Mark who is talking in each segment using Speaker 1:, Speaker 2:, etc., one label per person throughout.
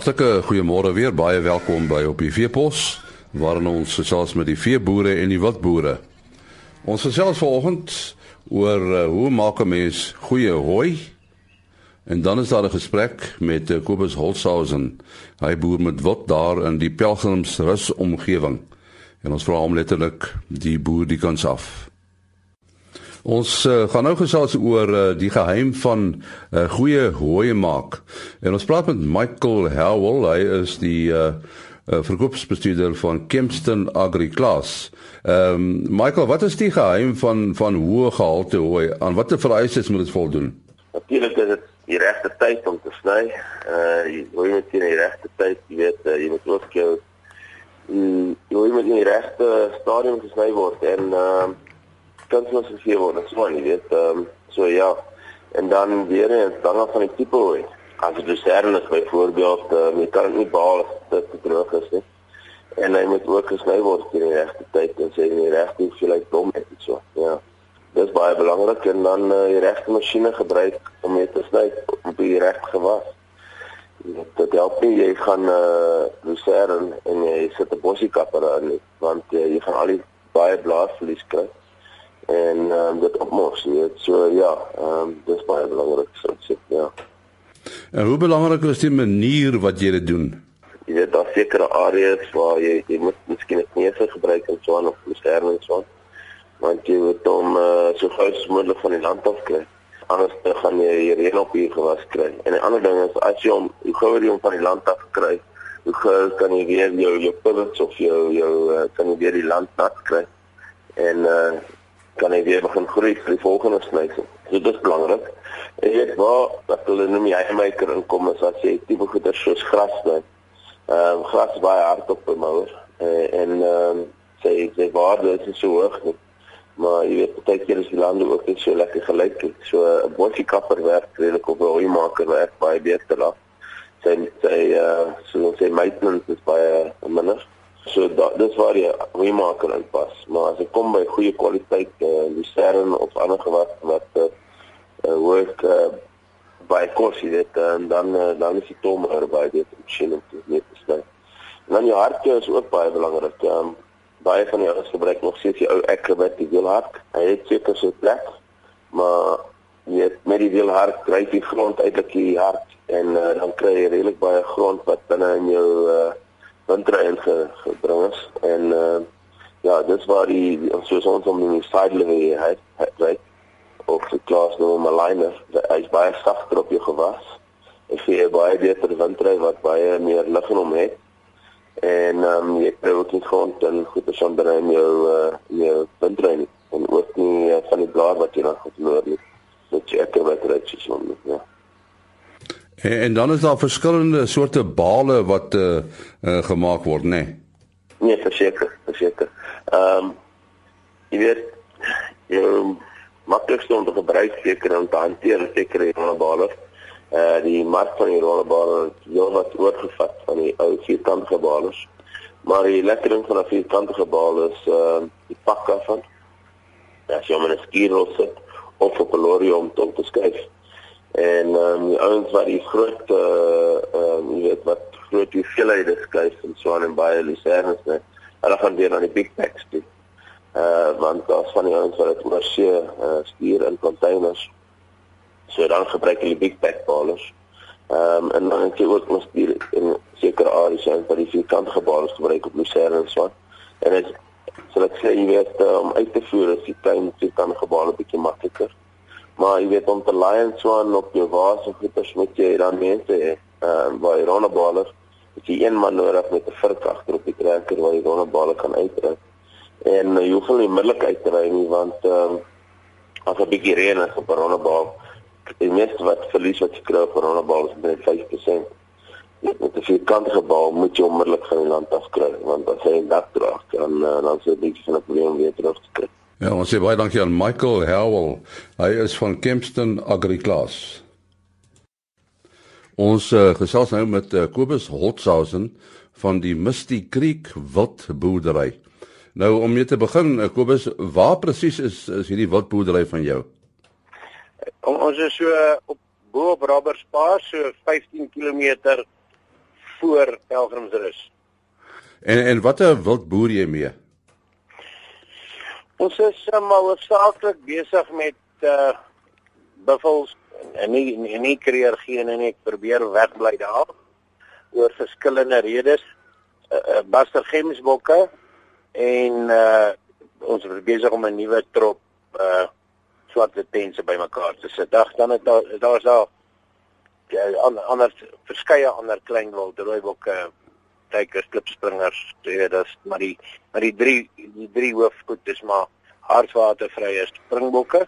Speaker 1: Hartlike goeiemôre weer. Baie welkom by op die Veepos waarin ons gesels met die veeboere en die wildboere. Ons gesels vanoggend oor uh, hoe maak 'n mens goeie hooi? En dan is daar 'n gesprek met uh, Kobus Holshausen. Hy boer met wild daar in die Pelgrimsrus omgewing. En ons vra hom letterlik die boer die kans af. Ons uh, gaan nou gesels oor uh, die geheim van uh, goeie hooi maak. En ons praat met Michael Howell, hy is die uh, uh, verkoopsbestuurder van Kempston Agri Class. Ehm um, Michael, wat is die geheim van van hoë gehalte hooi? Aan watter vereistes moet dit voldoen?
Speaker 2: Natuurlik is dit die regte tyd om te sny. Uh jy moet in die regte tyd, jy weet, uh, jy moet ook jy moet in die regte stadium gesny word en ehm uh, kan ons gesê word, so nie weet, ehm um, so ja. En dan weer eens dan af van die tipe hoe. As dit sterren is byvoorbeeld, uh, jy kan nie behaal as dit te droog is nie. En hy moet ook gesny word teen die regte tyd en sê die regte hoeveelheid dom het dit so. Ja. Dit is baie belangrik en dan uh, die regte masjiene gebruik om dit te sny op die regte gewas. Dit help nie jy gaan eh uh, lucerne en jy sit 'n bossie kapper aan nie, want uh, jy gaan al die baie blaasverlies kry en ehm um, dit opmors weet. So ja ehm um, dis baie belangrik so sê ja.
Speaker 1: En hoe belangrik is die manier wat jy dit doen?
Speaker 2: Jy weet daar sekere areas waar jy jy moet miskien 'n kneuse gebruik en so aan of beskerming so want jy moet hom uh, so gou as moontlik van die land af kry. Anders dan gaan jy hierheen op hier gewas kry. En 'n ander ding is as jy hom hoe gouer jy hom van die land af kry hoe gou kan jy weer jou jou pivots of jou jou uh, kan jy weer die land nat kry. En uh, kan hy weer begin groei vir die volgende snyting. So dit is belangrik. En weet waar dat hulle noem jy maker inkom is as jy tipe goeder soos gras doen. Ehm um, gras baie hard op bemouer uh, en ehm um, sê sê waarde is so hoog nie. Maar jy weet baie keer is die lande ook nie so lekker gelyk nie. So 'n bosie kapper werk redelik op 'n hoëmaker werk baie beter af. Sy sy eh uh, so sê maintenance is baie minder. So da, dis waar jy wie maak kan pas. Maar as ek kom by goeie kwaliteit eh uh, lucerne of ander gewas wat eh uh, werk uh, by kos jy dit en dan uh, dan is die tomer by dit masjien om te net te sny. En dan jou hartjie is ook baie belangrik. Um, baie van die ouens gebruik nog steeds die ou acrobat die wielhart. Hy het seker so plek, maar jy weet met die wielhart kry jy grond uitlik die hart en uh, dan kry jy redelik baie grond wat binne in jou uh, windrein ge, gebring is en uh, ja, dis waar die soos ons om die sideline het, het right of die klas nou 'n liner, hy's baie sagter op jou gewas. Ek sien baie beter windrein wat baie meer lig in hom het. En ehm um, jy kry ook nie grond en goed as onder in jou uh, jou windrein en ook nie uh, van die blaar wat jy dan verloor nie. Dit jy ek wat reg is om ja.
Speaker 1: En, en dan is daar verskillende soorte bale wat uh, uh gemaak word, né? Nee?
Speaker 2: nee, verseker, verseker. Ehm um, jy weet jy maklikste om te gebruik seker om te hanteer seker rollebale. Uh die mark van die rollebale jy wat oorgevat van die ou vierkantige bale. Maar die lekker ding van 'n vierkantige bal is uh die pak af. As jy hom in 'n skierrol sit of op 'n lorry om te skuif en ehm um, ouens wat die groot eh ehm uh, jy weet wat groot hoeveelhede skuif en so aan en baie lisernes net hulle gaan weer na die big packs toe. Uh, want daar's van die ouens wat dit oor see uh, stuur in containers. So dan gebruik hulle big pack balers. Ehm um, en dan het jy ook mos die in sekere areas en vir die vierkantige balers gebruik op lisernes en so aan. En dit sal ek sê jy weet om uit te voer is die klein vierkantige balers bietjie makliker. Maar jy weet om te lion swan op jou waas of goeders moet jy dan mense hê. Ehm uh, waar jy rondeballer, het jy een man nodig met 'n vurk agter op die trekker waar jy rondeballer kan uitdruk. En uh, jy hoef nie onmiddellik uit te ry nie want ehm uh, as 'n bietjie reën is op 'n rondebal, die meeste wat verlies wat jy kry op 'n rondebal is net 5%. Met 'n vierkantige bal moet jy onmiddellik van die land af kry want as hy 'n dak draag, dan uh, dan is dit 'n probleem weer terug te kry.
Speaker 1: Ja, ons sê baie dankie aan Michael Howell. Hy is van Kempston Agri Class. Ons uh, gesels nou met uh, Kobus Holzhausen van die Misty Creek Wildboerdery. Nou om mee te begin, uh, Kobus, waar presies is is hierdie wildboerdery van jou?
Speaker 3: Ons is so op bo op Robertspaas, so 15 km voor pelgrimsrus.
Speaker 1: En en watter wild boer jy mee?
Speaker 3: Ons is uh, maar hoofsaaklik besig met uh buffels en nie en nie kreer geen en ek probeer wegbly daar oor verskillende redes. Uh, uh Buster Gemsbokke en uh ons is besig om 'n nuwe trop uh swart tense bymekaar te sit. Dag dan het daar daar's daar ja, ander verskeie ander klein wild rooibokke, tykers, klipspringers, jy weet dis maar die maar die drie die drie hoofgoed is maar hartswatervrye springbokke,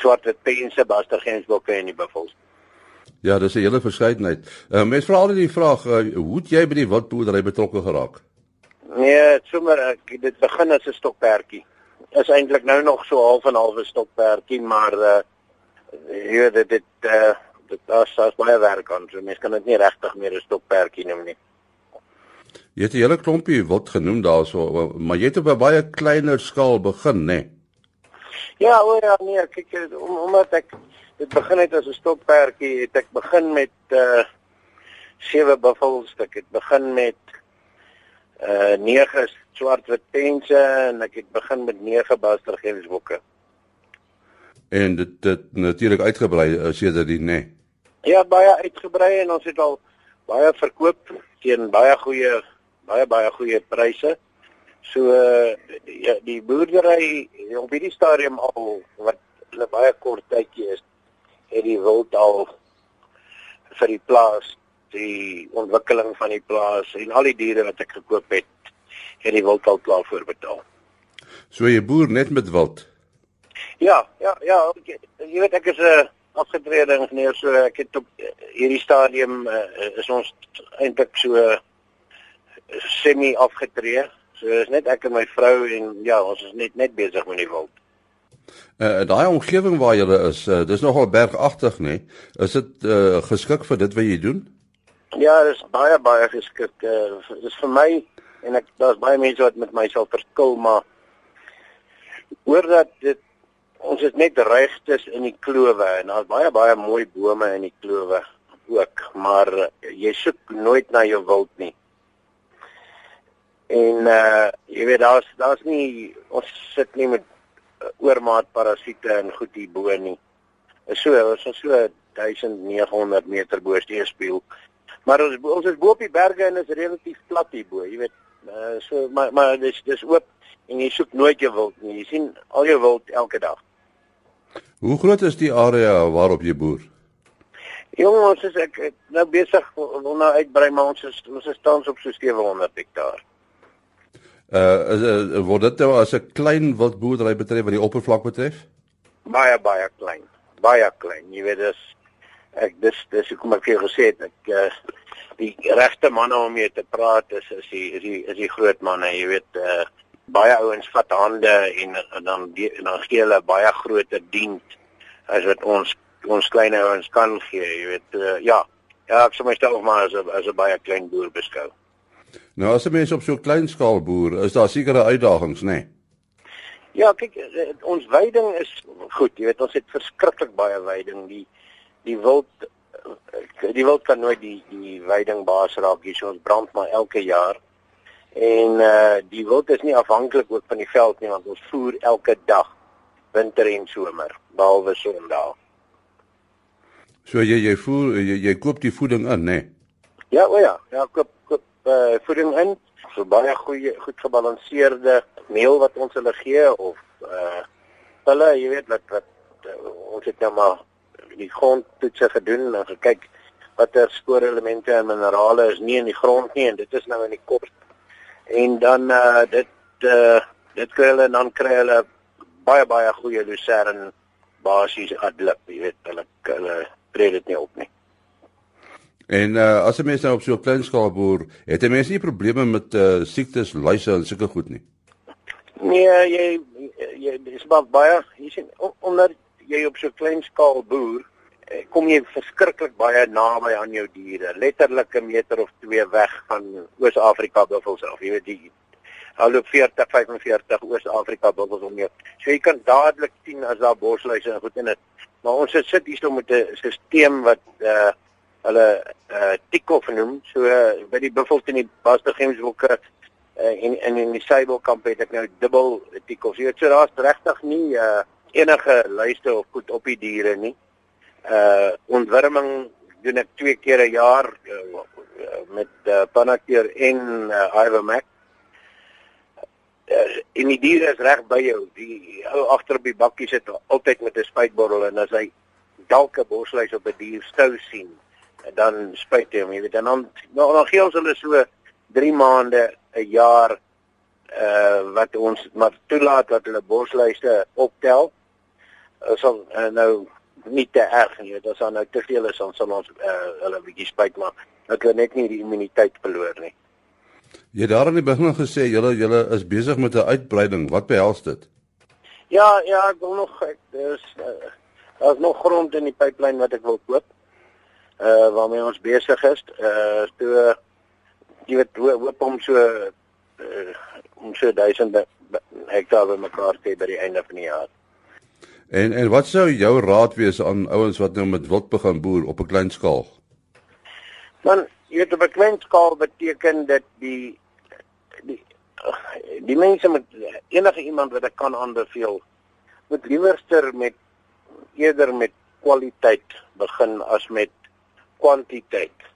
Speaker 3: swart tense, Buster Gemsbokke en die buffels.
Speaker 1: Ja, dis 'n hele verskeidenheid. Uh, mens vra altyd die vraag, uh, hoe het jy by die wildboerdery betrokke geraak?
Speaker 3: Nee, sommer ek dit begin as 'n stokperdjie. Is eintlik nou nog so half en half 'n stokperdjie, maar uh jy weet dit dit uh dit daar's baie werk aan. So mense kan dit nie regtig meer 'n stokperdjie noem nie.
Speaker 1: Jy het 'n hele klompie wild genoem daarso, maar jy het op 'n baie kleiner skaal begin, né? Nee?
Speaker 3: Ja, o ja, nee, kyk om, omdat ek dit begin het as 'n stokperdjie, het ek begin met uh sewe buffels, ek het begin met uh 9 swart-wit pense en ek het begin met 9 Buster Gensbokke.
Speaker 1: En dit dit natuurlik uitgebrei jy dit nê. Nee.
Speaker 3: Ja, baie uitgebrei en ons het al baie verkoop teen baie goeie baie baie goeie pryse. So uh, ja, die boerdery op hierdie stadium al wat hulle baie kort tydjie is, het die wild al vir die plaas die ontwikkeling van die plaas en al die diere wat ek gekoop het, het die wild al klaar voorbetaal.
Speaker 1: So jy boer net met wild?
Speaker 3: Ja, ja, ja, okay. jy weet ek is 'n uh, afgetrede ingenieur so ek het op hierdie stadium uh, is ons eintlik so uh, semi afgetree. So is net ek en my vrou en ja, ons is net net besig met die wild.
Speaker 1: Uh daai omgewing waar jy is, uh, dis nogal bergagtig nê. Nee? Is dit uh, geskik vir dit wat jy doen?
Speaker 3: Ja, dit is baie baie geskik. Uh, dis vir my en ek daar's baie mense wat met my sal verskil, maar hoor dat dit ons is net regtes in die klowe en daar's baie baie mooi bome in die klowe ook, maar jy soek nooit na jou wild nie. En uh jy weet daar's daar's nie ons sit nie met oormaat parasiete en goed hier bo nie. Is so, ons is so 1900 meter bo die spieël Maar ons ons is bo op die berge en is relatief plat hier bo, jy weet. Uh, so maar maar dis dis oop en jy soek nooit jou wild nie. Jy sien al jou wild elke dag.
Speaker 1: Hoe groot is die area waarop jy boer?
Speaker 3: Jong, ons is ek, ek nou besig om nou uitbrei, maar ons is ons is tans op so 700 hektaar.
Speaker 1: Uh is uh, word dit nou as 'n klein wildboerdery betref wat die oppervlak betref?
Speaker 3: Baie baie klein. Baie klein. Jy weet dis ek dis dis hoekom ek vir jou gesê het ek uh, die regte manne om mee te praat is is die is die is die groot manne jy weet uh, baie ouens vat hande en, en dan die, dan gee hulle baie groter diens as wat ons ons klein ouens kan gee jy weet uh, ja ja ek sou myself maar as 'n as 'n baie klein boer beskou
Speaker 1: nou as 'n mens op so klein skaal boer is daar sekere uitdagings nê nee?
Speaker 3: Ja, kyk, ons veiding is goed. Jy weet, ons het verskriklik baie veiding. Die die wild die wild kan nooit die die veiding baas raak hier so ons brand maar elke jaar en uh die wild is nie afhanklik ook van die veld nie want ons voer elke dag winter en somer behalwe sondag
Speaker 1: so jy jy voer jy, jy koop die voeding in nê nee?
Speaker 3: ja o ja ja koop uh, voeding in so baie goeie goed gebalanseerde meel wat ons hulle gee of uh hulle jy weet wat wat uh, ons het nou maar die grondtoetse gedoen en gekyk watter spoorelemente en minerale is nie in die grond nie en dit is nou in die kos. En dan uh dit uh dit kry hulle dan kry hulle baie baie goeie lucerne basies adlip, jy weet, hulle hulle tree dit nie op nie.
Speaker 1: En uh as jy mens nou op so 'n klein skaal boer, het jy mens nie probleme met uh siektes, luise en sulke goed nie.
Speaker 3: Nee, jy jy dis baie jy sien omdat jy op so 'n klein skaal boer, eh, kom jy verskriklik baie naby aan jou diere, letterlik 'n meter of 2 weg van Oos-Afrika buffels af. Jy weet die halop 40 45 Oos-Afrika buffels om jou. So jy kan dadelik sien as daar bosluise en goed in dit. Maar ons sit hierso met 'n stelsel wat uh hulle uh Tikhoff noem. So uh, by die buffels in die Bastegemsbokke uh, en en in die Seibelkamp het ek nou dubbel Tikhoff. Jy weet so daar's regtig nie uh enige luiste of goed op die diere nie. Uh ontwurming doen ek twee keer 'n jaar uh, met uh, Panakeer en uh, Ivermac. En die diere is reg by jou. Die ou agter op die bakkie sit altyd met 'n spuitbottel en as hy dalk 'n bosluis op 'n dier stou sien, dan spuit hy hom, jy weet. En dan nou, dan gee ons hulle so 3 maande 'n jaar uh wat ons maar toelaat dat hulle bosluise optel. Ons sal uh, nou nie te erg nie. Dit is dan nou te veel is dan sal ons uh, hulle bietjie spyt maar dat hulle net nie die immuniteit verloor nie.
Speaker 1: Jy daar in die begin gesê julle julle is besig met 'n uitbreiding. Wat behels dit?
Speaker 3: Ja, ja, ek wil nog ek dis uh, daar's nog grond in die pipeline wat ek wil koop. Uh waarmee ons besig is. Uh so jy weet hoop om so uh, om so duisende hektaar bymekaar te hê by die einde van die jaar.
Speaker 1: En en wat sou jou raad wees aan ouens wat nou met wild begin boer op 'n klein skaal?
Speaker 3: Man, jy weet op 'n klein skaal beteken dit die die die mense met enige iemand wat ek kan aanbeveel moet liewerster met eerder met kwaliteit begin as met kwantiteit.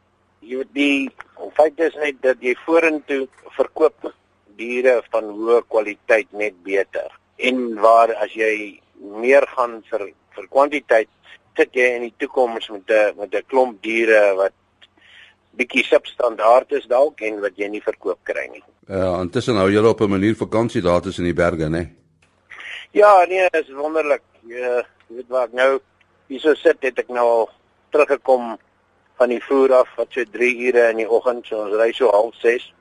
Speaker 3: Jy weet die feit is net dat jy vorentoe verkoop diere van hoë kwaliteit net beter. En waar as jy meer gaan vir vir kwantiteit sit jy in die toekoms met 'n met 'n klomp diere wat bietjie substandaard is dalk en wat jy nie verkoop kry nie.
Speaker 1: Ja, intussen hou julle op 'n manier vakansie daar tussen die berge, né?
Speaker 3: Ja, nee, dit is wonderlik. Jy weet wat nou hierso sit het ek nou al teruggekom van die voer af wat so 3 ure in die oggend, so ons ry so half 6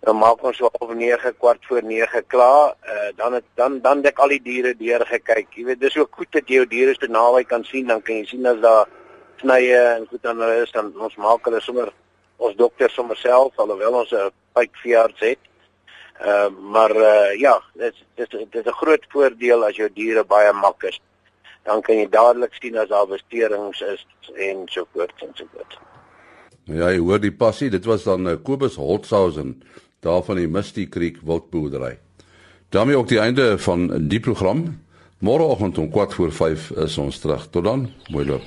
Speaker 3: dan maak ons so op 9 kwart voor 9 klaar. Uh, dan het, dan dan dek al die diere deur gekyk. Jy weet dis ook goed dat jy jou diere so naby kan sien, dan kan jy sien as daar snye en goed dan is dan ons maak hulle sommer ons dokter sommer self alhoewel ons 'n pypveearts het. Uh, maar uh, ja, dit dit dit is 'n groot voordeel as jou diere baie mak is. Dan kan jy dadelik sien as daar besterings is en so voort en so voort.
Speaker 1: Ja, jy hoor die passie, dit was dan uh, Kobus Holtzhausen daar van die Misty Creek wildboerdery. daarmee ook die einde van die program. Môreoggend om 4 voor 5 is ons terug. Tot dan, mooi loop.